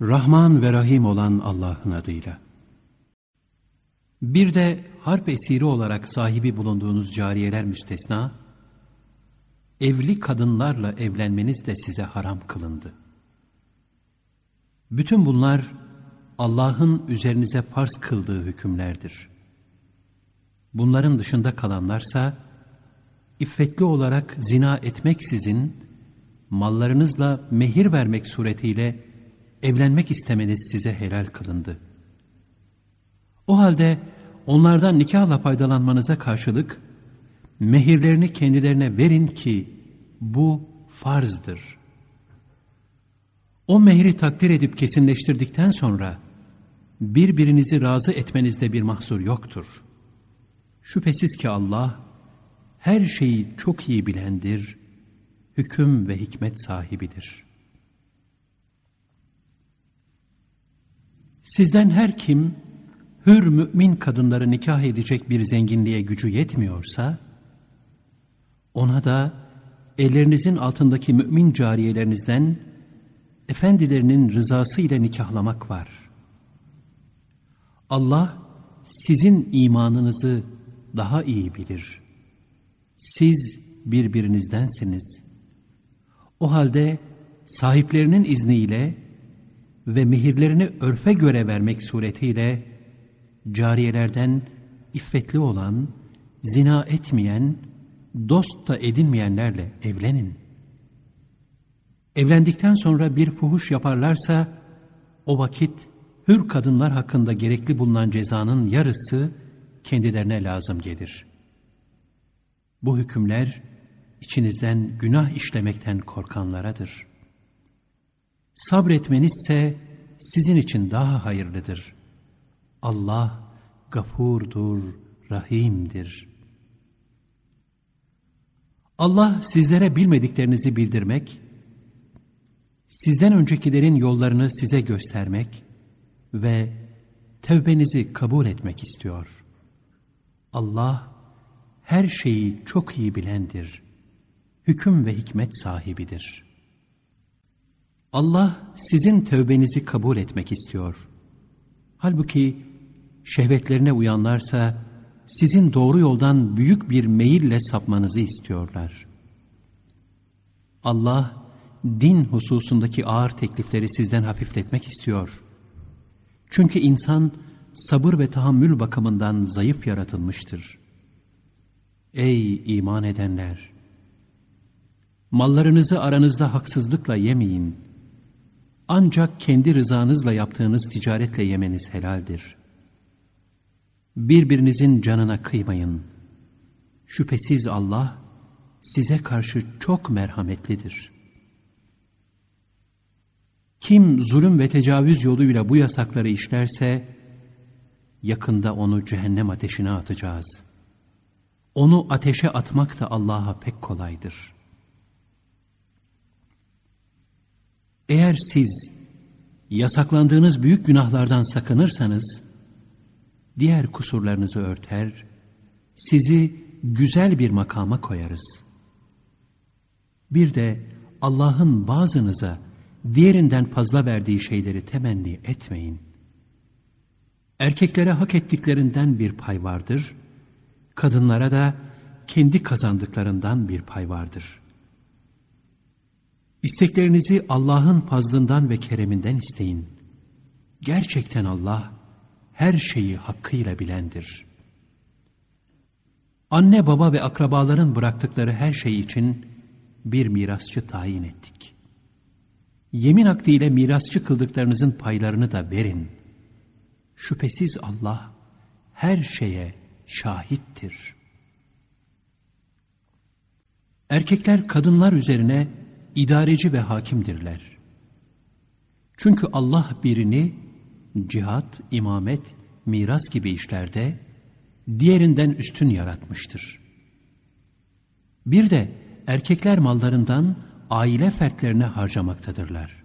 Rahman ve Rahim olan Allah'ın adıyla. Bir de harp esiri olarak sahibi bulunduğunuz cariyeler müstesna, evli kadınlarla evlenmeniz de size haram kılındı. Bütün bunlar Allah'ın üzerinize farz kıldığı hükümlerdir. Bunların dışında kalanlarsa, iffetli olarak zina etmeksizin, mallarınızla mehir vermek suretiyle evlenmek istemeniz size helal kılındı. O halde onlardan nikahla faydalanmanıza karşılık, mehirlerini kendilerine verin ki bu farzdır. O mehri takdir edip kesinleştirdikten sonra, birbirinizi razı etmenizde bir mahsur yoktur. Şüphesiz ki Allah, her şeyi çok iyi bilendir, hüküm ve hikmet sahibidir. Sizden her kim, hür mümin kadınları nikah edecek bir zenginliğe gücü yetmiyorsa, ona da ellerinizin altındaki mümin cariyelerinizden efendilerinin rızası ile nikahlamak var. Allah sizin imanınızı daha iyi bilir. Siz birbirinizdensiniz. O halde sahiplerinin izniyle ve mehirlerini örfe göre vermek suretiyle cariyelerden iffetli olan, zina etmeyen, dost da edinmeyenlerle evlenin. Evlendikten sonra bir fuhuş yaparlarsa o vakit hür kadınlar hakkında gerekli bulunan cezanın yarısı kendilerine lazım gelir. Bu hükümler içinizden günah işlemekten korkanlaradır. Sabretmenizse sizin için daha hayırlıdır. Allah gafurdur, rahimdir. Allah sizlere bilmediklerinizi bildirmek, sizden öncekilerin yollarını size göstermek ve tevbenizi kabul etmek istiyor. Allah her şeyi çok iyi bilendir. Hüküm ve hikmet sahibidir. Allah sizin tövbenizi kabul etmek istiyor. Halbuki şehvetlerine uyanlarsa sizin doğru yoldan büyük bir meyille sapmanızı istiyorlar. Allah din hususundaki ağır teklifleri sizden hafifletmek istiyor. Çünkü insan sabır ve tahammül bakımından zayıf yaratılmıştır. Ey iman edenler! Mallarınızı aranızda haksızlıkla yemeyin. Ancak kendi rızanızla yaptığınız ticaretle yemeniz helaldir. Birbirinizin canına kıymayın. Şüphesiz Allah size karşı çok merhametlidir. Kim zulüm ve tecavüz yoluyla bu yasakları işlerse, yakında onu cehennem ateşine atacağız. Onu ateşe atmak da Allah'a pek kolaydır.'' Eğer siz yasaklandığınız büyük günahlardan sakınırsanız, diğer kusurlarınızı örter, sizi güzel bir makama koyarız. Bir de Allah'ın bazınıza diğerinden fazla verdiği şeyleri temenni etmeyin. Erkeklere hak ettiklerinden bir pay vardır, kadınlara da kendi kazandıklarından bir pay vardır.'' İsteklerinizi Allah'ın fazlından ve kereminden isteyin. Gerçekten Allah her şeyi hakkıyla bilendir. Anne baba ve akrabaların bıraktıkları her şey için bir mirasçı tayin ettik. Yemin akdiyle mirasçı kıldıklarınızın paylarını da verin. Şüphesiz Allah her şeye şahittir. Erkekler kadınlar üzerine idareci ve hakimdirler. Çünkü Allah birini cihat, imamet, miras gibi işlerde diğerinden üstün yaratmıştır. Bir de erkekler mallarından aile fertlerine harcamaktadırlar.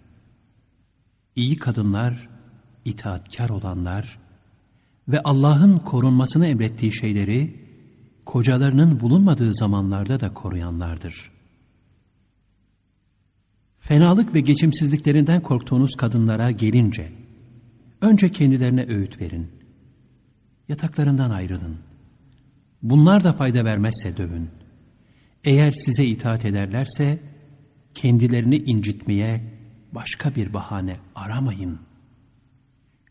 İyi kadınlar, itaatkar olanlar ve Allah'ın korunmasını emrettiği şeyleri kocalarının bulunmadığı zamanlarda da koruyanlardır.'' Fenalık ve geçimsizliklerinden korktuğunuz kadınlara gelince, önce kendilerine öğüt verin. Yataklarından ayrılın. Bunlar da fayda vermezse dövün. Eğer size itaat ederlerse, kendilerini incitmeye başka bir bahane aramayın.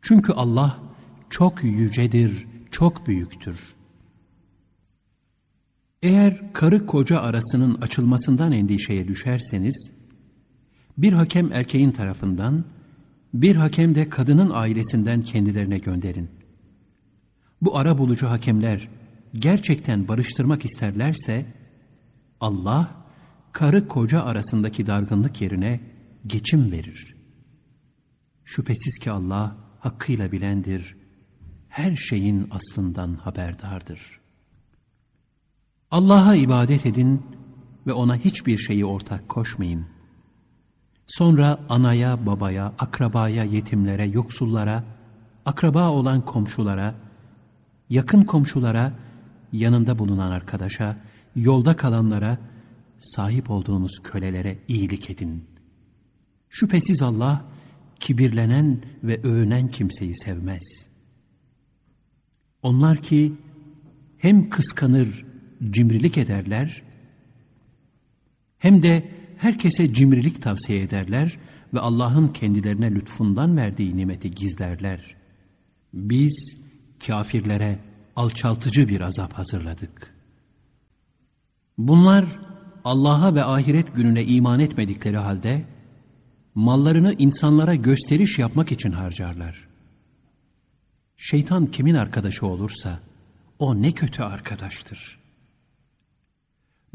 Çünkü Allah çok yücedir, çok büyüktür. Eğer karı koca arasının açılmasından endişeye düşerseniz, bir hakem erkeğin tarafından, bir hakem de kadının ailesinden kendilerine gönderin. Bu ara bulucu hakemler gerçekten barıştırmak isterlerse, Allah, karı koca arasındaki dargınlık yerine geçim verir. Şüphesiz ki Allah hakkıyla bilendir, her şeyin aslından haberdardır. Allah'a ibadet edin ve ona hiçbir şeyi ortak koşmayın. Sonra anaya, babaya, akrabaya, yetimlere, yoksullara, akraba olan komşulara, yakın komşulara, yanında bulunan arkadaşa, yolda kalanlara, sahip olduğunuz kölelere iyilik edin. Şüphesiz Allah, kibirlenen ve övünen kimseyi sevmez. Onlar ki hem kıskanır, cimrilik ederler, hem de herkese cimrilik tavsiye ederler ve Allah'ın kendilerine lütfundan verdiği nimeti gizlerler. Biz kafirlere alçaltıcı bir azap hazırladık. Bunlar Allah'a ve ahiret gününe iman etmedikleri halde, mallarını insanlara gösteriş yapmak için harcarlar. Şeytan kimin arkadaşı olursa, o ne kötü arkadaştır.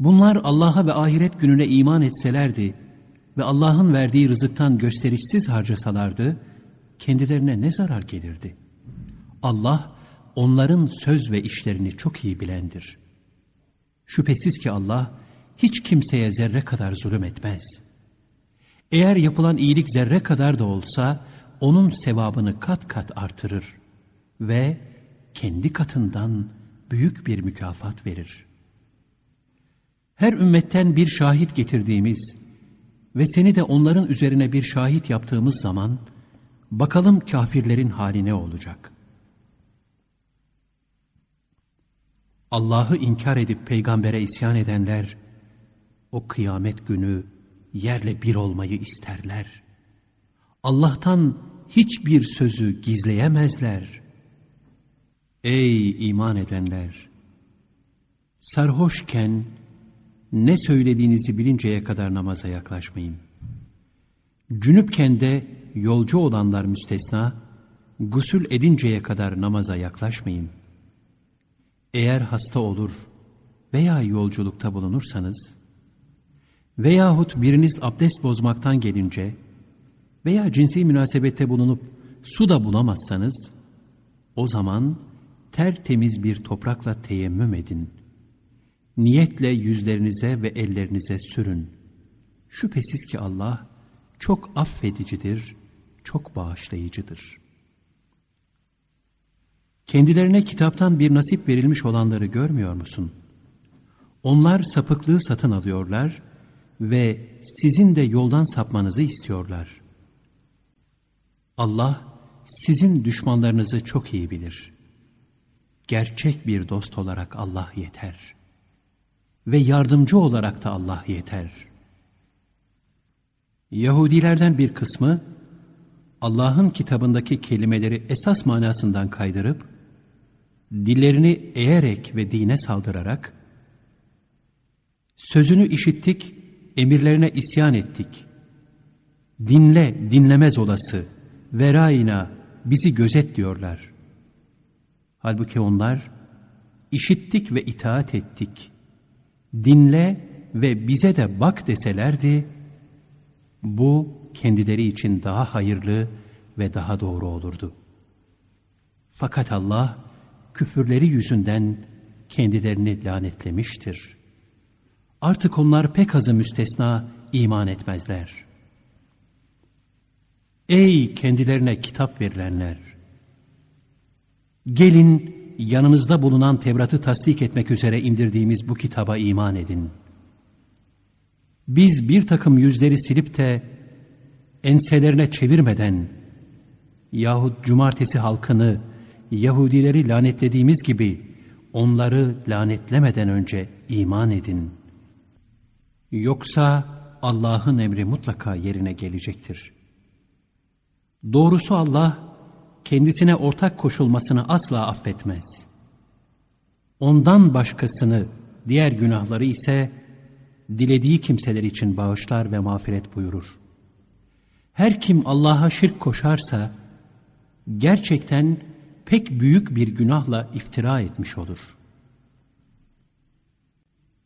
Bunlar Allah'a ve ahiret gününe iman etselerdi ve Allah'ın verdiği rızıktan gösterişsiz harcasalardı, kendilerine ne zarar gelirdi? Allah, onların söz ve işlerini çok iyi bilendir. Şüphesiz ki Allah, hiç kimseye zerre kadar zulüm etmez. Eğer yapılan iyilik zerre kadar da olsa, onun sevabını kat kat artırır ve kendi katından büyük bir mükafat verir. Her ümmetten bir şahit getirdiğimiz ve seni de onların üzerine bir şahit yaptığımız zaman, bakalım kafirlerin hali ne olacak? Allah'ı inkar edip peygambere isyan edenler, o kıyamet günü yerle bir olmayı isterler. Allah'tan hiçbir sözü gizleyemezler. Ey iman edenler! Sarhoşken ne söylediğinizi bilinceye kadar namaza yaklaşmayın. Cünüpken de yolcu olanlar müstesna, gusül edinceye kadar namaza yaklaşmayın. Eğer hasta olur veya yolculukta bulunursanız, veyahut biriniz abdest bozmaktan gelince veya cinsi münasebette bulunup su da bulamazsanız, o zaman tertemiz bir toprakla teyemmüm edin. Niyetle yüzlerinize ve ellerinize sürün. Şüphesiz ki Allah çok affedicidir, çok bağışlayıcıdır. Kendilerine kitaptan bir nasip verilmiş olanları görmüyor musun? Onlar sapıklığı satın alıyorlar ve sizin de yoldan sapmanızı istiyorlar. Allah sizin düşmanlarınızı çok iyi bilir. Gerçek bir dost olarak Allah yeter. Ve yardımcı olarak da Allah yeter. Yahudilerden bir kısmı Allah'ın kitabındaki kelimeleri esas manasından kaydırıp dillerini eğerek ve dine saldırarak sözünü işittik emirlerine isyan ettik. Dinle, dinlemez olası, verayina, bizi gözet diyorlar. Halbuki onlar, işittik ve itaat ettik. Dinle ve bize de bak deselerdi, bu kendileri için daha hayırlı ve daha doğru olurdu. Fakat Allah, küfürleri yüzünden kendilerini lanetlemiştir.'' Artık onlar pek azı müstesna iman etmezler. Ey kendilerine kitap verilenler! Gelin yanınızda bulunan Tevrat'ı tasdik etmek üzere indirdiğimiz bu kitaba iman edin. Biz bir takım yüzleri silip de enselerine çevirmeden yahut cumartesi halkını Yahudileri lanetlediğimiz gibi onları lanetlemeden önce iman edin. Yoksa Allah'ın emri mutlaka yerine gelecektir. Doğrusu Allah kendisine ortak koşulmasını asla affetmez. Ondan başkasını, diğer günahları ise dilediği kimseler için bağışlar ve mağfiret buyurur. Her kim Allah'a şirk koşarsa, gerçekten pek büyük bir günahla iftira etmiş olur.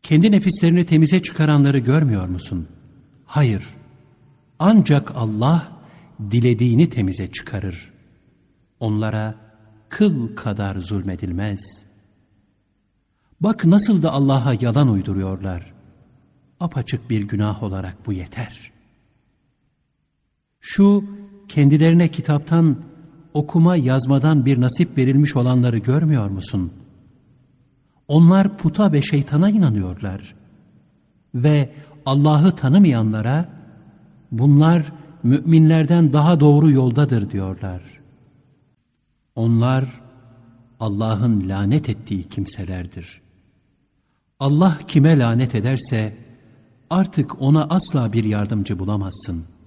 Kendi nefislerini temize çıkaranları görmüyor musun? Hayır. Ancak Allah dilediğini temize çıkarır. Onlara kıl kadar zulmedilmez. Bak nasıl da Allah'a yalan uyduruyorlar. Apaçık bir günah olarak bu yeter. Şu kendilerine kitaptan okuma yazmadan bir nasip verilmiş olanları görmüyor musun? Onlar puta ve şeytana inanıyorlar. Ve Allah'ı tanımayanlara bunlar müminlerden daha doğru yoldadır diyorlar. Onlar Allah'ın lanet ettiği kimselerdir. Allah kime lanet ederse artık ona asla bir yardımcı bulamazsın.''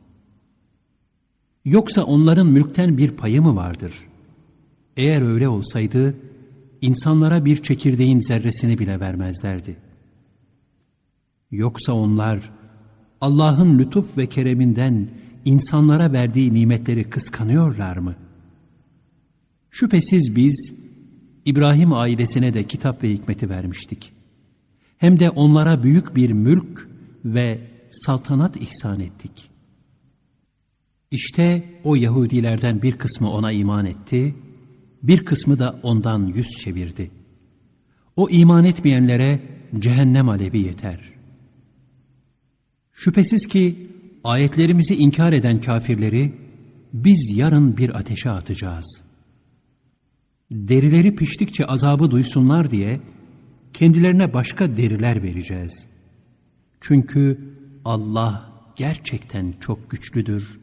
Yoksa onların mülkten bir payı mı vardır? Eğer öyle olsaydı, insanlara bir çekirdeğin zerresini bile vermezlerdi. Yoksa onlar, Allah'ın lütuf ve kereminden insanlara verdiği nimetleri kıskanıyorlar mı? Şüphesiz biz, İbrahim ailesine de kitap ve hikmeti vermiştik. Hem de onlara büyük bir mülk ve saltanat ihsan ettik.'' İşte o Yahudilerden bir kısmı ona iman etti, bir kısmı da ondan yüz çevirdi. O iman etmeyenlere cehennem alevi yeter. Şüphesiz ki ayetlerimizi inkar eden kafirleri biz yarın bir ateşe atacağız. Derileri piştikçe azabı duysunlar diye kendilerine başka deriler vereceğiz. Çünkü Allah gerçekten çok güçlüdür,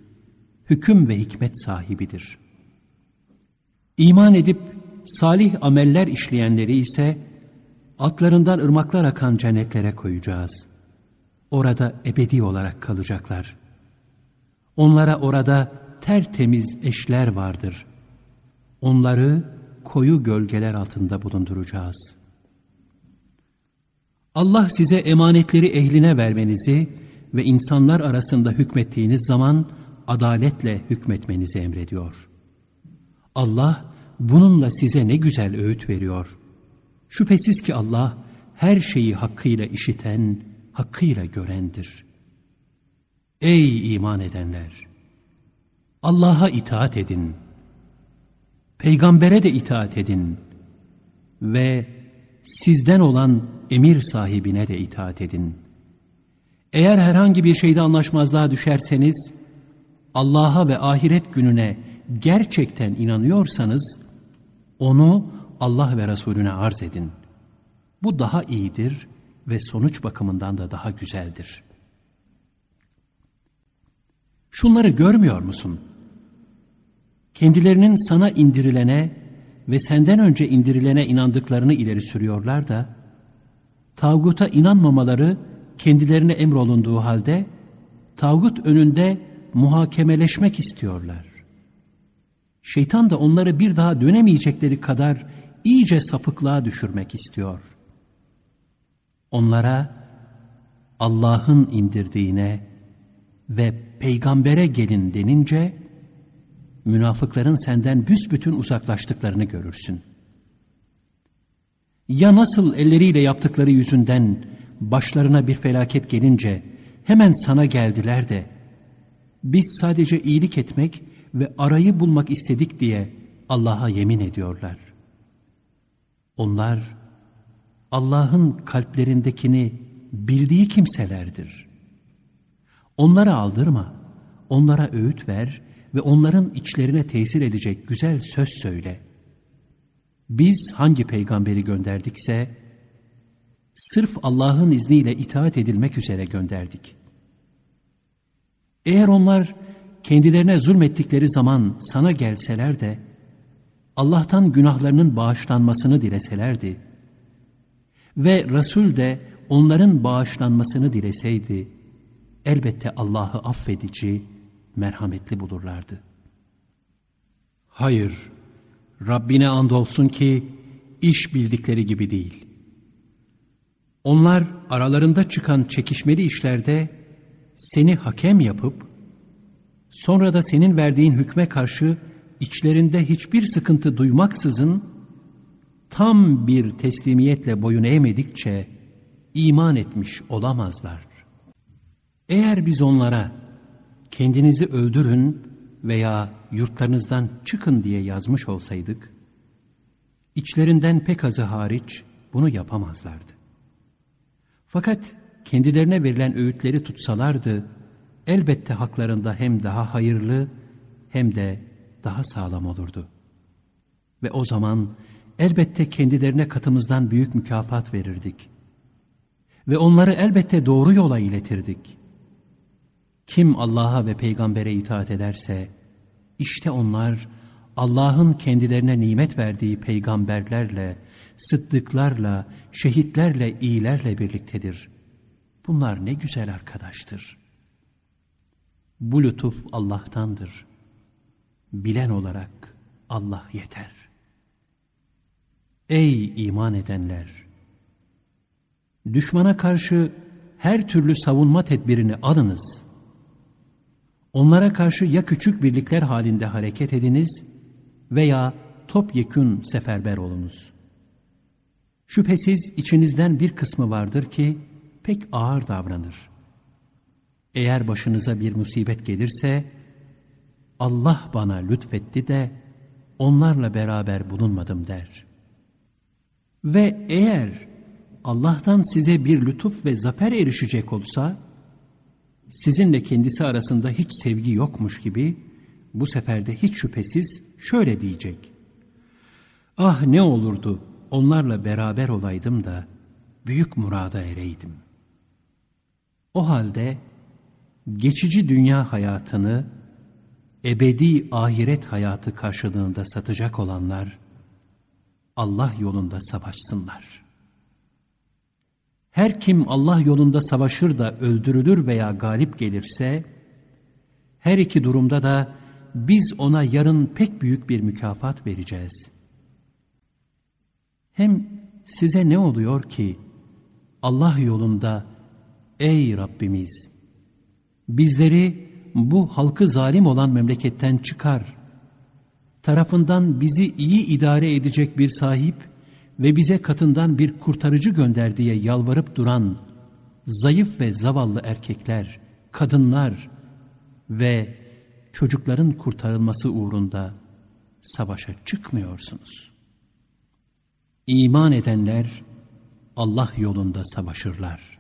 hüküm ve hikmet sahibidir. İman edip salih ameller işleyenleri ise atlarından ırmaklar akan cennetlere koyacağız. Orada ebedi olarak kalacaklar. Onlara orada tertemiz eşler vardır. Onları koyu gölgeler altında bulunduracağız. Allah size emanetleri ehline vermenizi ve insanlar arasında hükmettiğiniz zaman adaletle hükmetmenizi emrediyor. Allah bununla size ne güzel öğüt veriyor. Şüphesiz ki Allah her şeyi hakkıyla işiten, hakkıyla görendir. Ey iman edenler! Allah'a itaat edin. Peygambere de itaat edin. Ve sizden olan emir sahibine de itaat edin. Eğer herhangi bir şeyde anlaşmazlığa düşerseniz, Allah'a ve ahiret gününe gerçekten inanıyorsanız onu Allah ve Resulüne arz edin. Bu daha iyidir ve sonuç bakımından da daha güzeldir. Şunları görmüyor musun? Kendilerinin sana indirilene ve senden önce indirilene inandıklarını ileri sürüyorlar da, tağuta inanmamaları kendilerine emrolunduğu halde, tağut önünde muhakemeleşmek istiyorlar. Şeytan da onları bir daha dönemeyecekleri kadar iyice sapıklığa düşürmek istiyor. Onlara Allah'ın indirdiğine ve peygambere gelin denince münafıkların senden büsbütün uzaklaştıklarını görürsün. Ya nasıl elleriyle yaptıkları yüzünden başlarına bir felaket gelince hemen sana geldiler de biz sadece iyilik etmek ve arayı bulmak istedik diye Allah'a yemin ediyorlar. Onlar Allah'ın kalplerindekini bildiği kimselerdir. Onlara aldırma, onlara öğüt ver ve onların içlerine tesir edecek güzel söz söyle. Biz hangi peygamberi gönderdikse, sırf Allah'ın izniyle itaat edilmek üzere gönderdik.'' Eğer onlar kendilerine zulmettikleri zaman sana gelseler de, Allah'tan günahlarının bağışlanmasını dileselerdi ve Resul de onların bağışlanmasını dileseydi, elbette Allah'ı affedici, merhametli bulurlardı. Hayır, Rabbine andolsun ki iş bildikleri gibi değil. Onlar aralarında çıkan çekişmeli işlerde seni hakem yapıp, sonra da senin verdiğin hükme karşı içlerinde hiçbir sıkıntı duymaksızın, tam bir teslimiyetle boyun eğmedikçe iman etmiş olamazlar. Eğer biz onlara kendinizi öldürün veya yurtlarınızdan çıkın diye yazmış olsaydık, içlerinden pek azı hariç bunu yapamazlardı. Fakat kendilerine verilen öğütleri tutsalardı, elbette haklarında hem daha hayırlı hem de daha sağlam olurdu. Ve o zaman elbette kendilerine katımızdan büyük mükafat verirdik. Ve onları elbette doğru yola iletirdik. Kim Allah'a ve peygambere itaat ederse, işte onlar Allah'ın kendilerine nimet verdiği peygamberlerle, sıddıklarla, şehitlerle, iyilerle birliktedir. Bunlar ne güzel arkadaştır. Bu lütuf Allah'tandır. Bilen olarak Allah yeter. Ey iman edenler! Düşmana karşı her türlü savunma tedbirini alınız. Onlara karşı ya küçük birlikler halinde hareket ediniz veya topyekün seferber olunuz. Şüphesiz içinizden bir kısmı vardır ki pek ağır davranır. Eğer başınıza bir musibet gelirse, Allah bana lütfetti de onlarla beraber bulunmadım der. Ve eğer Allah'tan size bir lütuf ve zafer erişecek olsa, sizinle kendisi arasında hiç sevgi yokmuş gibi, bu sefer de hiç şüphesiz şöyle diyecek. Ah ne olurdu onlarla beraber olaydım da büyük murada ereydim. O halde geçici dünya hayatını ebedi ahiret hayatı karşılığında satacak olanlar Allah yolunda savaşsınlar. Her kim Allah yolunda savaşır da öldürülür veya galip gelirse, her iki durumda da biz ona yarın pek büyük bir mükafat vereceğiz. Hem size ne oluyor ki Allah yolunda ey Rabbimiz bizleri bu halkı zalim olan memleketten çıkar. Tarafından bizi iyi idare edecek bir sahip ve bize katından bir kurtarıcı gönder diye yalvarıp duran zayıf ve zavallı erkekler, kadınlar ve çocukların kurtarılması uğrunda savaşa çıkmıyorsunuz. İman edenler Allah yolunda savaşırlar.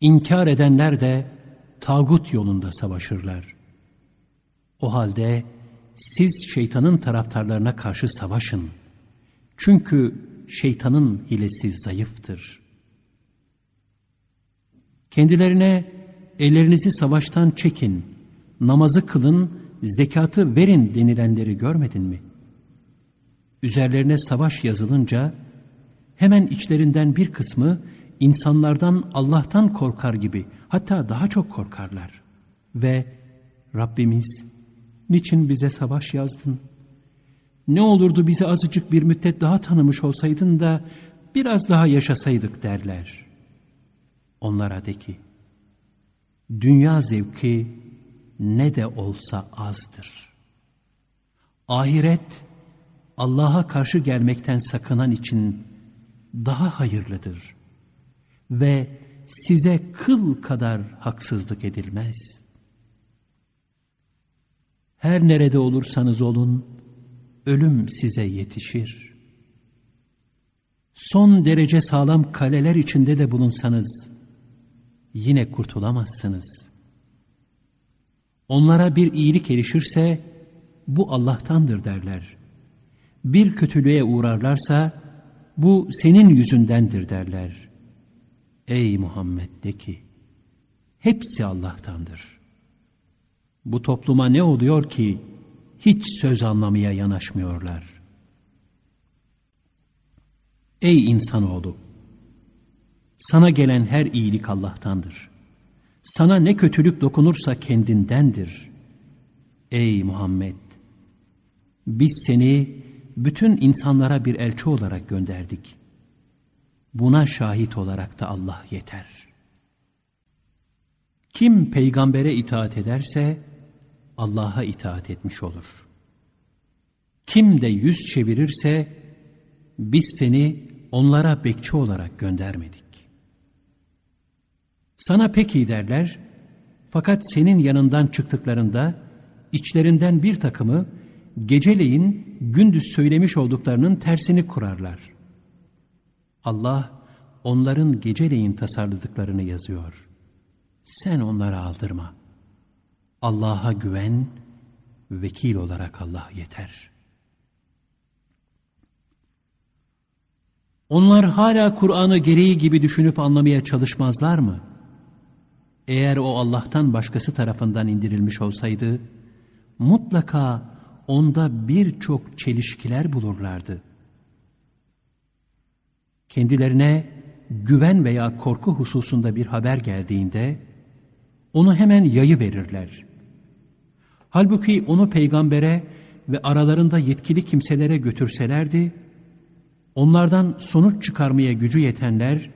İnkar edenler de tağut yolunda savaşırlar. O halde siz şeytanın taraftarlarına karşı savaşın. Çünkü şeytanın hilesi zayıftır. Kendilerine ellerinizi savaştan çekin, namazı kılın, zekatı verin denilenleri görmedin mi? Üzerlerine savaş yazılınca hemen içlerinden bir kısmı insanlardan Allah'tan korkar gibi hatta daha çok korkarlar. Ve Rabbimiz niçin bize savaş yazdın? Ne olurdu bizi azıcık bir müddet daha tanımış olsaydın da biraz daha yaşasaydık derler. Onlara de ki, dünya zevki ne de olsa azdır. Ahiret, Allah'a karşı gelmekten sakınan için daha hayırlıdır ve size kıl kadar haksızlık edilmez. Her nerede olursanız olun, ölüm size yetişir. Son derece sağlam kaleler içinde de bulunsanız, yine kurtulamazsınız. Onlara bir iyilik erişirse, bu Allah'tandır derler. Bir kötülüğe uğrarlarsa, bu senin yüzündendir derler. Ey Muhammed de ki, hepsi Allah'tandır. Bu topluma ne oluyor ki hiç söz anlamaya yanaşmıyorlar? Ey insanoğlu! Sana gelen her iyilik Allah'tandır. Sana ne kötülük dokunursa kendindendir. Ey Muhammed! Biz seni bütün insanlara bir elçi olarak gönderdik. Buna şahit olarak da Allah yeter. Kim peygambere itaat ederse Allah'a itaat etmiş olur. Kim de yüz çevirirse biz seni onlara bekçi olarak göndermedik. Sana peki derler fakat senin yanından çıktıklarında içlerinden bir takımı geceleyin gündüz söylemiş olduklarının tersini kurarlar. Allah onların geceleyin tasarladıklarını yazıyor. Sen onlara aldırma. Allah'a güven, vekil olarak Allah yeter. Onlar hala Kur'an'ı gereği gibi düşünüp anlamaya çalışmazlar mı? Eğer o Allah'tan başkası tarafından indirilmiş olsaydı, mutlaka onda birçok çelişkiler bulurlardı. Kendilerine güven veya korku hususunda bir haber geldiğinde, onu hemen yayı verirler. Halbuki onu peygambere ve aralarında yetkili kimselere götürselerdi, onlardan sonuç çıkarmaya gücü yetenler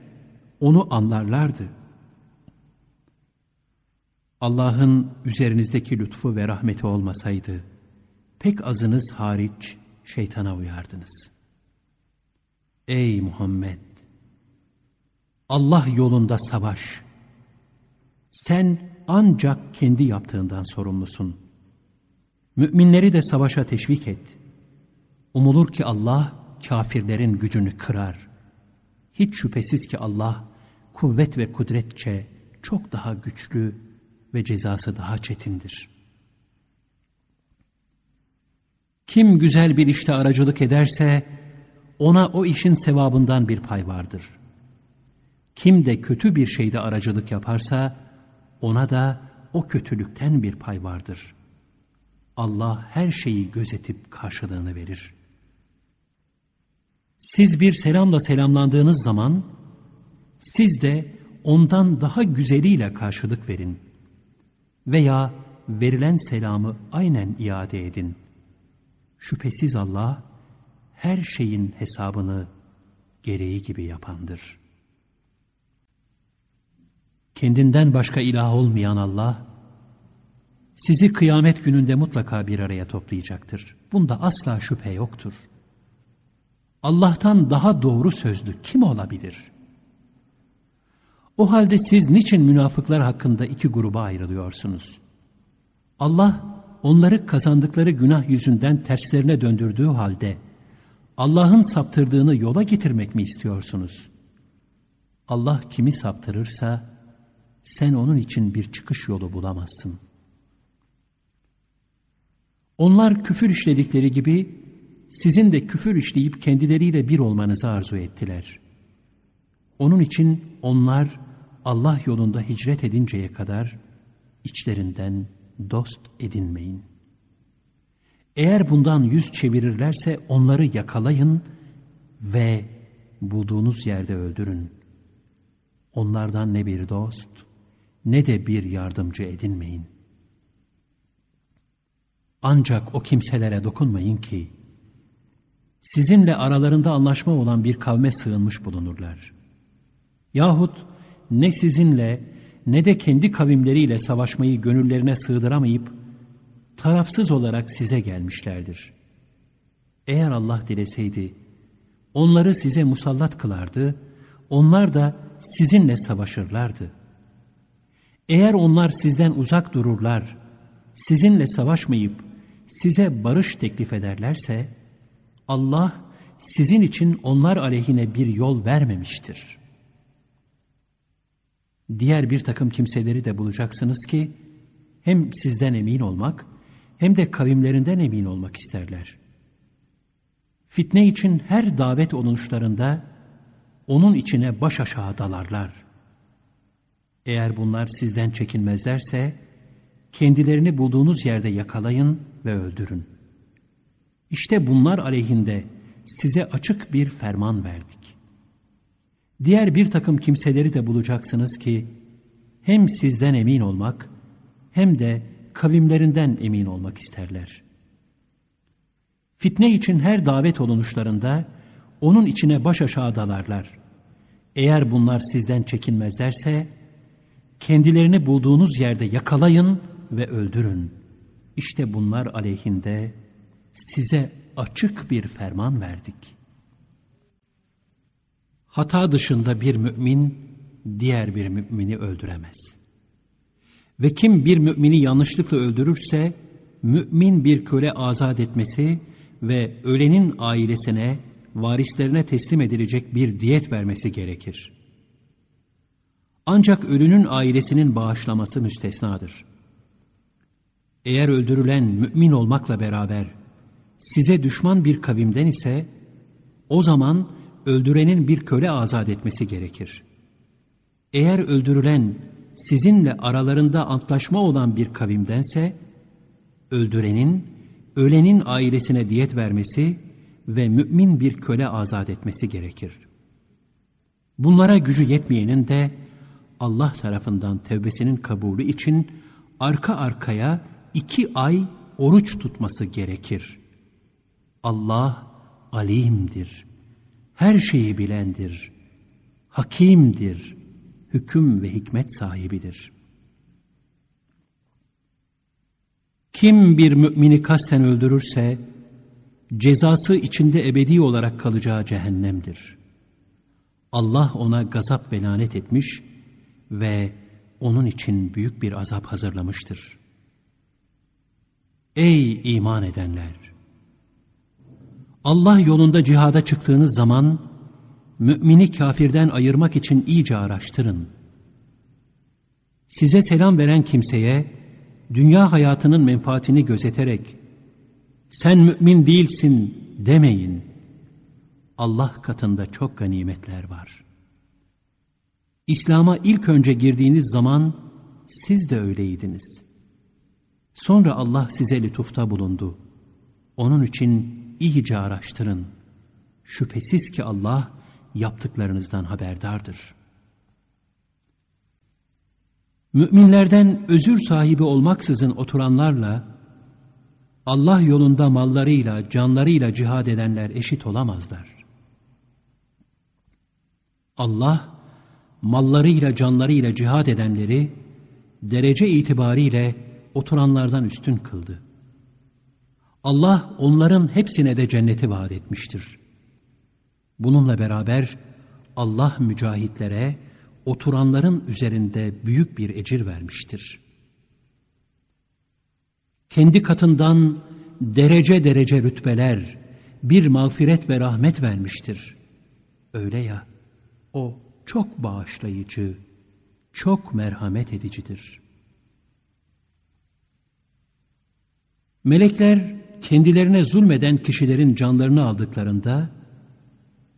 onu anlarlardı. Allah'ın üzerinizdeki lütfu ve rahmeti olmasaydı, pek azınız hariç şeytana uyardınız. Ey Muhammed! Allah yolunda savaş. Sen ancak kendi yaptığından sorumlusun. Müminleri de savaşa teşvik et. Umulur ki Allah kafirlerin gücünü kırar. Hiç şüphesiz ki Allah kuvvet ve kudretçe çok daha güçlü ve cezası daha çetindir. Kim güzel bir işte aracılık ederse ona o işin sevabından bir pay vardır. Kim de kötü bir şeyde aracılık yaparsa ona da o kötülükten bir pay vardır. Allah her şeyi gözetip karşılığını verir. Siz bir selamla selamlandığınız zaman siz de ondan daha güzeliyle karşılık verin. Veya verilen selamı aynen iade edin. Şüphesiz Allah her şeyin hesabını gereği gibi yapandır. Kendinden başka ilah olmayan Allah, sizi kıyamet gününde mutlaka bir araya toplayacaktır. Bunda asla şüphe yoktur. Allah'tan daha doğru sözlü kim olabilir? O halde siz niçin münafıklar hakkında iki gruba ayrılıyorsunuz? Allah onları kazandıkları günah yüzünden terslerine döndürdüğü halde Allah'ın saptırdığını yola getirmek mi istiyorsunuz? Allah kimi saptırırsa sen onun için bir çıkış yolu bulamazsın. Onlar küfür işledikleri gibi sizin de küfür işleyip kendileriyle bir olmanızı arzu ettiler. Onun için onlar Allah yolunda hicret edinceye kadar içlerinden dost edinmeyin. Eğer bundan yüz çevirirlerse onları yakalayın ve bulduğunuz yerde öldürün. Onlardan ne bir dost ne de bir yardımcı edinmeyin. Ancak o kimselere dokunmayın ki sizinle aralarında anlaşma olan bir kavme sığınmış bulunurlar. Yahut ne sizinle ne de kendi kavimleriyle savaşmayı gönüllerine sığdıramayıp tarafsız olarak size gelmişlerdir. Eğer Allah dileseydi onları size musallat kılardı, onlar da sizinle savaşırlardı. Eğer onlar sizden uzak dururlar, sizinle savaşmayıp size barış teklif ederlerse, Allah sizin için onlar aleyhine bir yol vermemiştir.'' diğer bir takım kimseleri de bulacaksınız ki hem sizden emin olmak hem de kavimlerinden emin olmak isterler. Fitne için her davet olunuşlarında onun içine baş aşağı dalarlar. Eğer bunlar sizden çekinmezlerse kendilerini bulduğunuz yerde yakalayın ve öldürün. İşte bunlar aleyhinde size açık bir ferman verdik. Diğer bir takım kimseleri de bulacaksınız ki, hem sizden emin olmak, hem de kavimlerinden emin olmak isterler. Fitne için her davet olunuşlarında, onun içine baş aşağı dalarlar. Eğer bunlar sizden çekinmezlerse, kendilerini bulduğunuz yerde yakalayın ve öldürün. İşte bunlar aleyhinde size açık bir ferman verdik. Hata dışında bir mümin diğer bir mümini öldüremez. Ve kim bir mümini yanlışlıkla öldürürse, mümin bir köle azat etmesi ve ölenin ailesine, varislerine teslim edilecek bir diyet vermesi gerekir. Ancak ölünün ailesinin bağışlaması müstesnadır. Eğer öldürülen mümin olmakla beraber size düşman bir kavimden ise o zaman öldürenin bir köle azat etmesi gerekir. Eğer öldürülen sizinle aralarında antlaşma olan bir kavimdense öldürenin ölenin ailesine diyet vermesi ve mümin bir köle azat etmesi gerekir. Bunlara gücü yetmeyenin de Allah tarafından tevbesinin kabulü için arka arkaya iki ay oruç tutması gerekir. Allah alimdir, her şeyi bilendir, hakimdir, hüküm ve hikmet sahibidir. Kim bir mümini kasten öldürürse, cezası içinde ebedi olarak kalacağı cehennemdir. Allah ona gazap ve lanet etmiş ve onun için büyük bir azap hazırlamıştır. Ey iman edenler! Allah yolunda cihada çıktığınız zaman, mümini kafirden ayırmak için iyice araştırın. Size selam veren kimseye, dünya hayatının menfaatini gözeterek, sen mümin değilsin demeyin. Allah katında çok ganimetler var. İslam'a ilk önce girdiğiniz zaman siz de öyleydiniz. Sonra Allah size lütufta bulundu. Onun için iyice araştırın. Şüphesiz ki Allah yaptıklarınızdan haberdardır. Müminlerden özür sahibi olmaksızın oturanlarla Allah yolunda mallarıyla, canlarıyla cihad edenler eşit olamazlar. Allah, mallarıyla, canlarıyla cihad edenleri derece itibariyle oturanlardan üstün kıldı. Allah onların hepsine de cenneti vaat etmiştir. Bununla beraber Allah mücahitlere oturanların üzerinde büyük bir ecir vermiştir. Kendi katından derece derece rütbeler, bir mağfiret ve rahmet vermiştir. Öyle ya, o çok bağışlayıcı, çok merhamet edicidir. Melekler kendilerine zulmeden kişilerin canlarını aldıklarında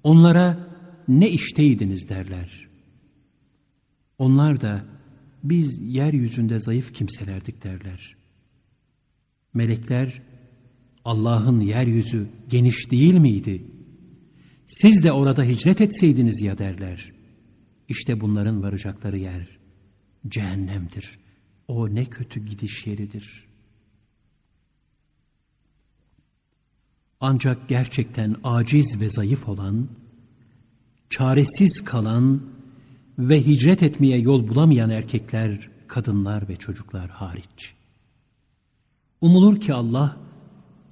onlara ne işteydiniz derler. Onlar da biz yeryüzünde zayıf kimselerdik derler. Melekler Allah'ın yeryüzü geniş değil miydi? Siz de orada hicret etseydiniz ya derler. İşte bunların varacakları yer cehennemdir. O ne kötü gidiş yeridir.'' Ancak gerçekten aciz ve zayıf olan, çaresiz kalan ve hicret etmeye yol bulamayan erkekler, kadınlar ve çocuklar hariç. Umulur ki Allah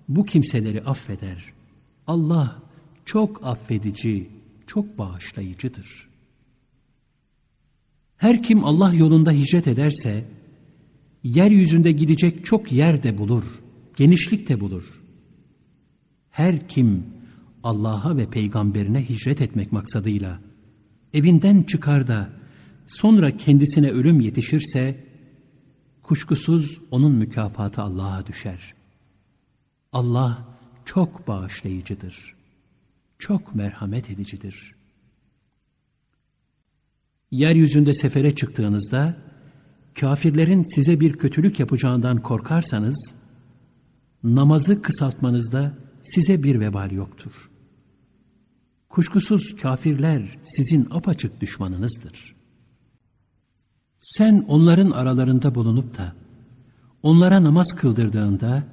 bu kimseleri affeder. Allah çok affedici, çok bağışlayıcıdır. Her kim Allah yolunda hicret ederse, yeryüzünde gidecek çok yer de bulur, genişlik de bulur. Her kim Allah'a ve peygamberine hicret etmek maksadıyla evinden çıkar da sonra kendisine ölüm yetişirse kuşkusuz onun mükafatı Allah'a düşer. Allah çok bağışlayıcıdır. Çok merhamet edicidir. Yeryüzünde sefere çıktığınızda kafirlerin size bir kötülük yapacağından korkarsanız, namazı kısaltmanızda size bir vebal yoktur. Kuşkusuz kafirler sizin apaçık düşmanınızdır. Sen onların aralarında bulunup da, onlara namaz kıldırdığında,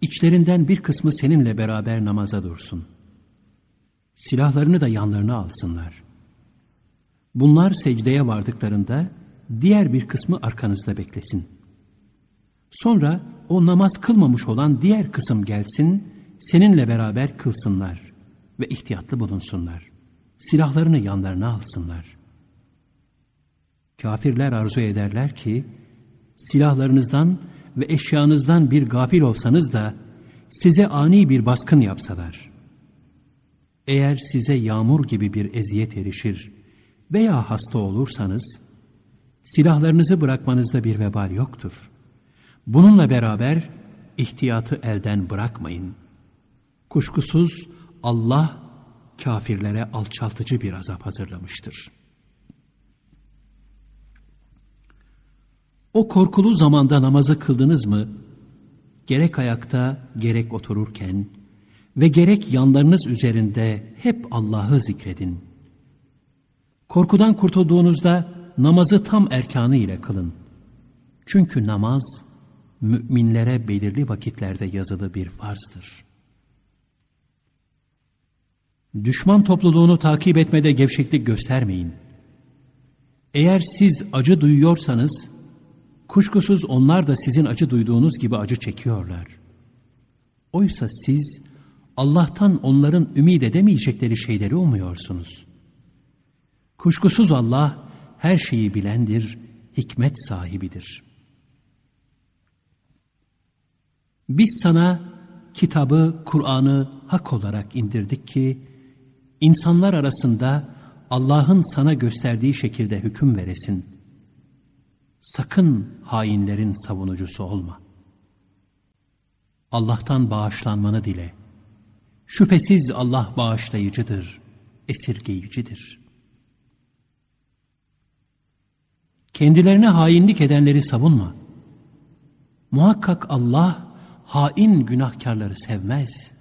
içlerinden bir kısmı seninle beraber namaza dursun. Silahlarını da yanlarına alsınlar. Bunlar secdeye vardıklarında, diğer bir kısmı arkanızda beklesin. Sonra o namaz kılmamış olan diğer kısım gelsin, seninle beraber kılsınlar ve ihtiyatlı bulunsunlar. Silahlarını yanlarına alsınlar. Kafirler arzu ederler ki, silahlarınızdan ve eşyanızdan bir gafil olsanız da, size ani bir baskın yapsalar. Eğer size yağmur gibi bir eziyet erişir veya hasta olursanız, silahlarınızı bırakmanızda bir vebal yoktur. Bununla beraber ihtiyatı elden bırakmayın. Kuşkusuz Allah kafirlere alçaltıcı bir azap hazırlamıştır. O korkulu zamanda namazı kıldınız mı? Gerek ayakta, gerek otururken ve gerek yanlarınız üzerinde hep Allah'ı zikredin. Korkudan kurtulduğunuzda namazı tam erkanı ile kılın. Çünkü namaz, müminlere belirli vakitlerde yazılı bir farzdır. Düşman topluluğunu takip etmede gevşeklik göstermeyin. Eğer siz acı duyuyorsanız, kuşkusuz onlar da sizin acı duyduğunuz gibi acı çekiyorlar. Oysa siz, Allah'tan onların ümid edemeyecekleri şeyleri umuyorsunuz. Kuşkusuz Allah, her şeyi bilendir, hikmet sahibidir. Biz sana kitabı, Kur'an'ı hak olarak indirdik ki, insanlar arasında Allah'ın sana gösterdiği şekilde hüküm veresin. Sakın hainlerin savunucusu olma. Allah'tan bağışlanmanı dile. Şüphesiz Allah bağışlayıcıdır, esirgeyicidir.'' Kendilerine hainlik edenleri savunma. Muhakkak Allah hain günahkarları sevmez.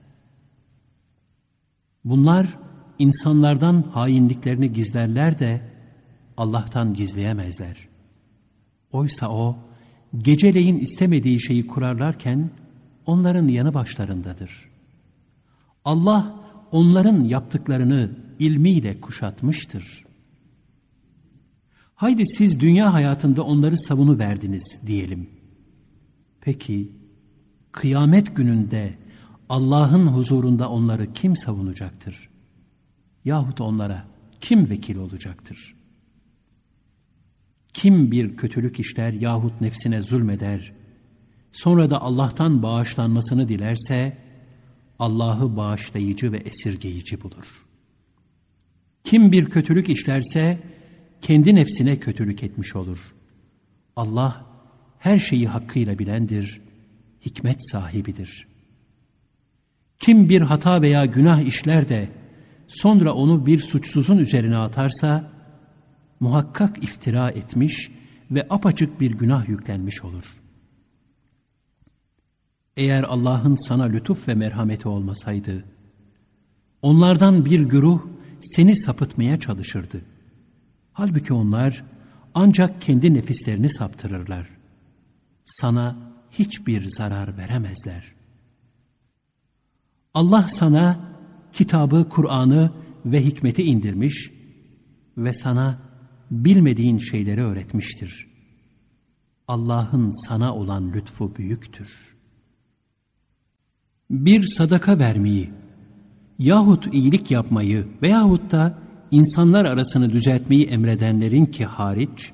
Bunlar insanlardan hainliklerini gizlerler de Allah'tan gizleyemezler. Oysa O geceleyin istemediği şeyi kurarlarken onların yanı başlarındadır. Allah onların yaptıklarını ilmiyle kuşatmıştır. Haydi siz dünya hayatında onları savunu verdiniz diyelim. Peki kıyamet gününde Allah'ın huzurunda onları kim savunacaktır? Yahut onlara kim vekil olacaktır? Kim bir kötülük işler yahut nefsine zulmeder, sonra da Allah'tan bağışlanmasını dilerse, Allah'ı bağışlayıcı ve esirgeyici bulur. Kim bir kötülük işlerse, kendi nefsine kötülük etmiş olur. Allah her şeyi hakkıyla bilendir, hikmet sahibidir. Kim bir hata veya günah işler de sonra onu bir suçsuzun üzerine atarsa muhakkak iftira etmiş ve apaçık bir günah yüklenmiş olur. Eğer Allah'ın sana lütuf ve merhameti olmasaydı, onlardan bir güruh seni sapıtmaya çalışırdı.'' Halbuki onlar ancak kendi nefislerini saptırırlar. Sana hiçbir zarar veremezler. Allah sana kitabı, Kur'an'ı ve hikmeti indirmiş ve sana bilmediğin şeyleri öğretmiştir. Allah'ın sana olan lütfu büyüktür. Bir sadaka vermeyi yahut iyilik yapmayı veyahut da insanlar arasını düzeltmeyi emredenlerin ki hariç,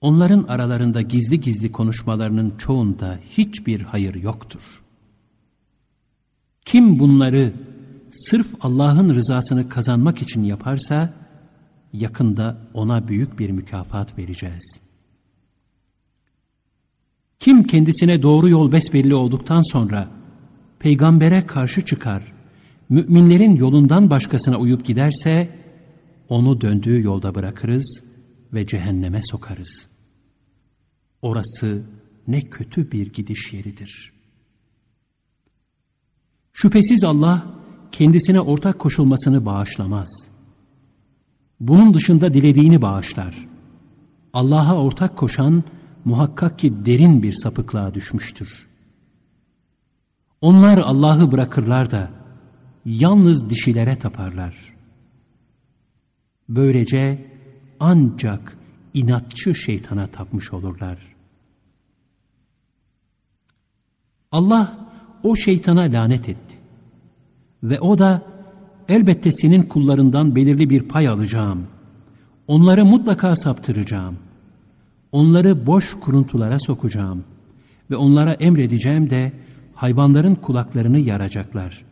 onların aralarında gizli gizli konuşmalarının çoğunda hiçbir hayır yoktur. Kim bunları sırf Allah'ın rızasını kazanmak için yaparsa, yakında ona büyük bir mükafat vereceğiz. Kim kendisine doğru yol besbelli olduktan sonra, peygambere karşı çıkar müminlerin yolundan başkasına uyup giderse, onu döndüğü yolda bırakırız ve cehenneme sokarız. Orası ne kötü bir gidiş yeridir. Şüphesiz Allah kendisine ortak koşulmasını bağışlamaz. Bunun dışında dilediğini bağışlar. Allah'a ortak koşan muhakkak ki derin bir sapıklığa düşmüştür. Onlar Allah'ı bırakırlar da yalnız dişilere taparlar. Böylece ancak inatçı şeytana tapmış olurlar. Allah o şeytana lanet etti. Ve o da elbette senin kullarından belirli bir pay alacağım. Onları mutlaka saptıracağım. Onları boş kuruntulara sokacağım. Ve onlara emredeceğim de hayvanların kulaklarını yaracaklar.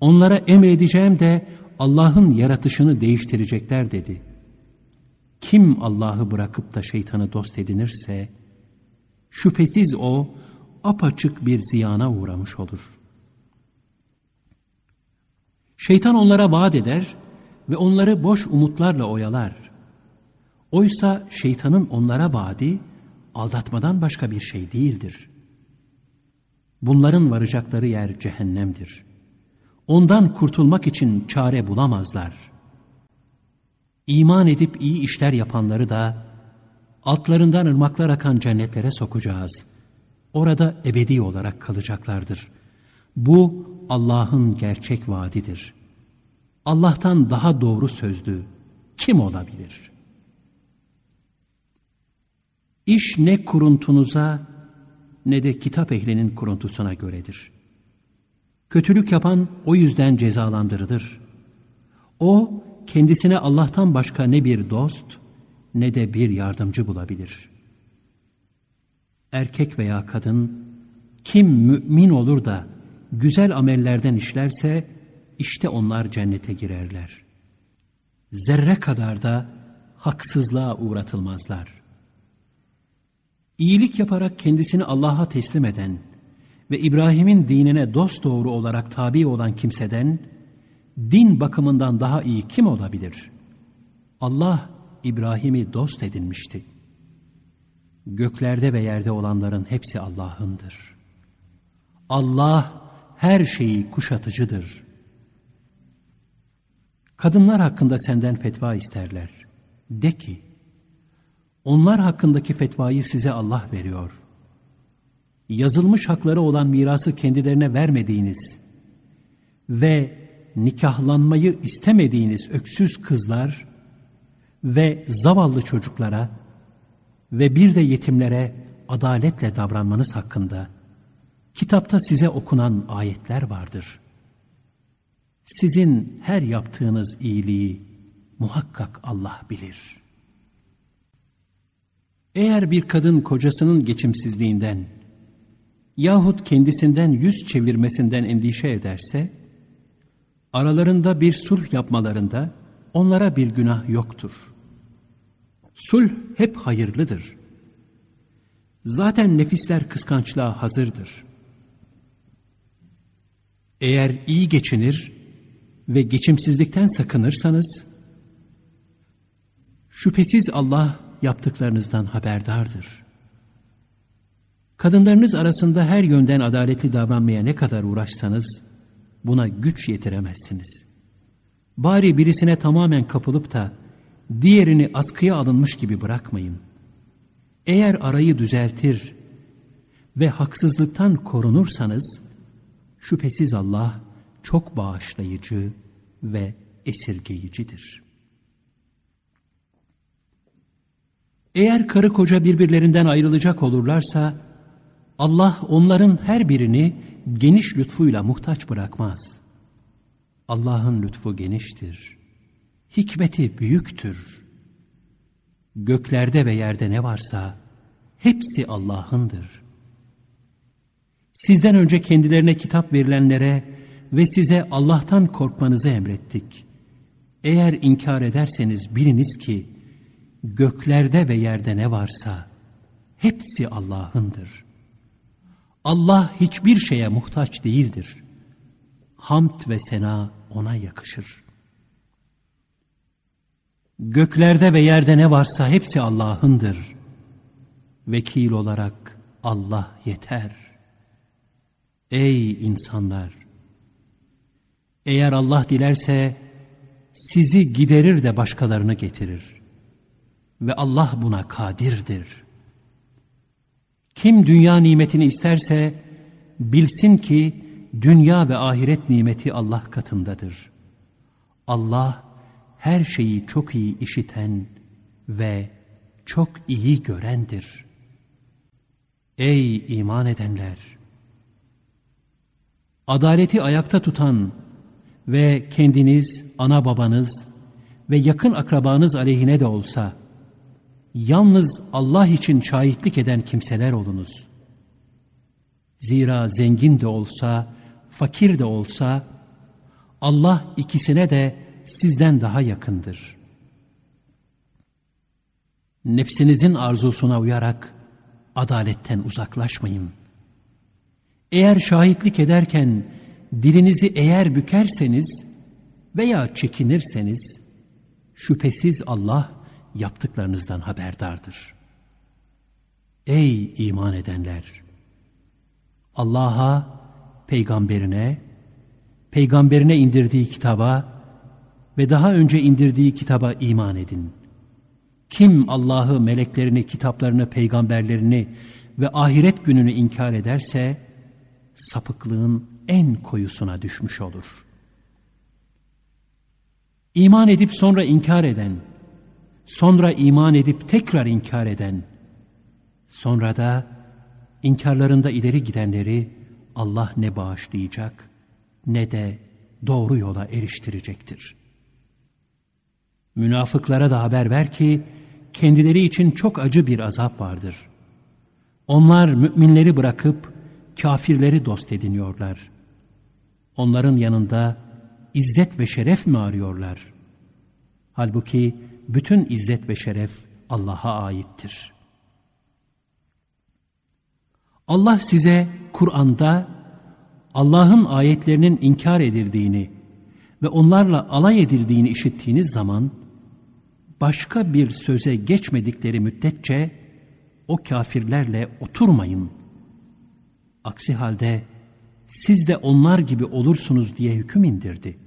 Onlara emredeceğim de Allah'ın yaratışını değiştirecekler dedi. Kim Allah'ı bırakıp da şeytanı dost edinirse, şüphesiz o apaçık bir ziyana uğramış olur. Şeytan onlara vaat eder ve onları boş umutlarla oyalar. Oysa şeytanın onlara vaadi aldatmadan başka bir şey değildir. Bunların varacakları yer cehennemdir. Ondan kurtulmak için çare bulamazlar. İman edip iyi işler yapanları da altlarından ırmaklar akan cennetlere sokacağız. Orada ebedi olarak kalacaklardır. Bu Allah'ın gerçek vaadidir. Allah'tan daha doğru sözlü kim olabilir? İş ne kuruntunuza ne de kitap ehlinin kuruntusuna göredir. Kötülük yapan o yüzden cezalandırılır. O kendisine Allah'tan başka ne bir dost ne de bir yardımcı bulabilir. Erkek veya kadın kim mümin olur da güzel amellerden işlerse işte onlar cennete girerler. Zerre kadar da haksızlığa uğratılmazlar. İyilik yaparak kendisini Allah'a teslim eden ve İbrahim'in dinine dosdoğru olarak tabi olan kimseden din bakımından daha iyi kim olabilir? Allah İbrahim'i dost edinmişti. Göklerde ve yerde olanların hepsi Allah'ındır. Allah her şeyi kuşatıcıdır. Kadınlar hakkında senden fetva isterler. De ki, onlar hakkındaki fetvayı size Allah veriyor. Yazılmış hakları olan mirası kendilerine vermediğiniz ve nikahlanmayı istemediğiniz öksüz kızlar ve zavallı çocuklara ve bir de yetimlere adaletle davranmanız hakkında kitapta size okunan ayetler vardır. Sizin her yaptığınız iyiliği muhakkak Allah bilir.'' Eğer bir kadın kocasının geçimsizliğinden yahut kendisinden yüz çevirmesinden endişe ederse, aralarında bir sulh yapmalarında onlara bir günah yoktur. Sulh hep hayırlıdır. Zaten nefisler kıskançlığa hazırdır. Eğer iyi geçinir ve geçimsizlikten sakınırsanız, şüphesiz Allah yaptıklarınızdan haberdardır. Kadınlarınız arasında her yönden adaletli davranmaya ne kadar uğraşsanız buna güç yetiremezsiniz. Bari birisine tamamen kapılıp da diğerini askıya alınmış gibi bırakmayın. Eğer arayı düzeltir ve haksızlıktan korunursanız şüphesiz Allah çok bağışlayıcı ve esirgeyicidir.'' Eğer karı koca birbirlerinden ayrılacak olurlarsa, Allah onların her birini geniş lütfuyla muhtaç bırakmaz. Allah'ın lütfu geniştir. Hikmeti büyüktür. Göklerde ve yerde ne varsa hepsi Allah'ındır. Sizden önce kendilerine kitap verilenlere ve size Allah'tan korkmanızı emrettik. Eğer inkar ederseniz biliniz ki göklerde ve yerde ne varsa hepsi Allah'ındır. Allah hiçbir şeye muhtaç değildir. Hamd ve sena ona yakışır. Göklerde ve yerde ne varsa hepsi Allah'ındır. Vekil olarak Allah yeter. Ey insanlar! Eğer Allah dilerse sizi giderir de başkalarını getirir. Ve Allah buna kadirdir. Kim dünya nimetini isterse bilsin ki dünya ve ahiret nimeti Allah katındadır. Allah her şeyi çok iyi işiten ve çok iyi görendir. Ey iman edenler! Adaleti ayakta tutan ve kendiniz, ana babanız ve yakın akrabanız aleyhine de olsa, yalnız Allah için şahitlik eden kimseler olunuz. Zira zengin de olsa, fakir de olsa, Allah ikisine de sizden daha yakındır. Nefsinizin arzusuna uyarak adaletten uzaklaşmayın. Eğer şahitlik ederken dilinizi eğer bükerseniz veya çekinirseniz, şüphesiz Allah yaptıklarınızdan haberdardır. Ey iman edenler! Allah'a, peygamberine, peygamberine indirdiği kitaba ve daha önce indirdiği kitaba iman edin. Kim Allah'ı, meleklerini, kitaplarını, peygamberlerini ve ahiret gününü inkar ederse, sapıklığın en koyusuna düşmüş olur. İman edip sonra inkar eden, sonra iman edip tekrar inkar eden, sonra da inkarlarında ileri gidenleri Allah ne bağışlayacak ne de doğru yola eriştirecektir. Münafıklara da haber ver ki kendileri için çok acı bir azap vardır. Onlar müminleri bırakıp kafirleri dost ediniyorlar. Onların yanında izzet ve şeref mi arıyorlar? Halbuki bütün izzet ve şeref Allah'a aittir. Allah size Kur'an'da Allah'ın ayetlerinin inkar edildiğini ve onlarla alay edildiğini işittiğiniz zaman başka bir söze geçmedikleri müddetçe o kafirlerle oturmayın. Aksi halde siz de onlar gibi olursunuz diye hüküm indirdi.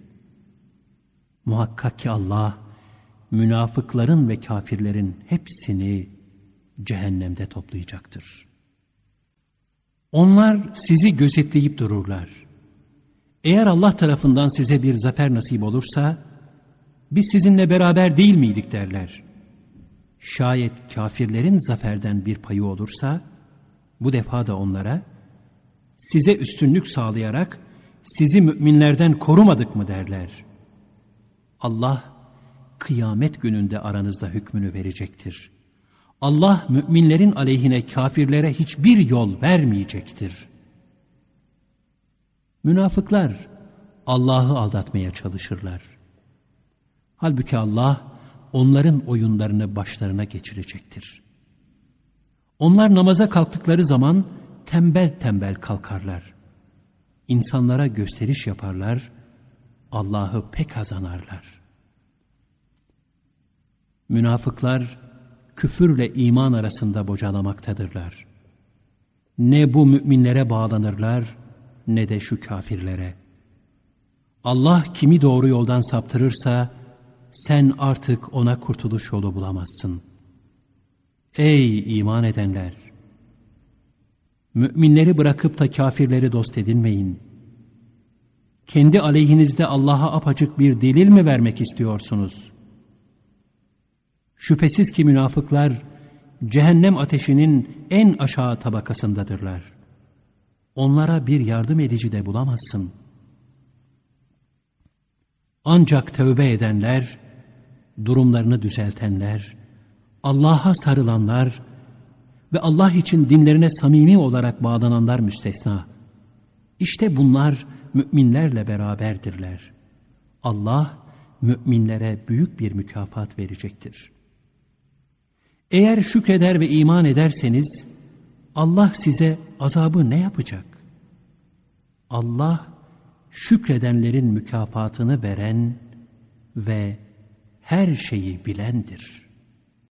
Muhakkak ki Allah münafıkların ve kafirlerin hepsini cehennemde toplayacaktır. Onlar sizi gözetleyip dururlar. Eğer Allah tarafından size bir zafer nasip olursa, biz sizinle beraber değil miydik derler. Şayet kafirlerin zaferden bir payı olursa, bu defa da onlara, size üstünlük sağlayarak sizi müminlerden korumadık mı derler. Allah kıyamet gününde aranızda hükmünü verecektir. Allah müminlerin aleyhine kafirlere hiçbir yol vermeyecektir. Münafıklar Allah'ı aldatmaya çalışırlar. Halbuki Allah onların oyunlarını başlarına geçirecektir. Onlar namaza kalktıkları zaman tembel tembel kalkarlar. İnsanlara gösteriş yaparlar, Allah'ı pek kazanarlar. Münafıklar küfürle iman arasında bocalamaktadırlar. Ne bu müminlere bağlanırlar ne de şu kafirlere. Allah kimi doğru yoldan saptırırsa sen artık ona kurtuluş yolu bulamazsın. Ey iman edenler! Müminleri bırakıp da kafirleri dost edinmeyin. Kendi aleyhinizde Allah'a apacık bir delil mi vermek istiyorsunuz? Şüphesiz ki münafıklar cehennem ateşinin en aşağı tabakasındadırlar. Onlara bir yardım edici de bulamazsın. Ancak tövbe edenler, durumlarını düzeltenler, Allah'a sarılanlar ve Allah için dinlerine samimi olarak bağlananlar müstesna. İşte bunlar müminlerle beraberdirler. Allah müminlere büyük bir mükafat verecektir. Eğer şükreder ve iman ederseniz Allah size azabı ne yapacak? Allah şükredenlerin mükafatını veren ve her şeyi bilendir.''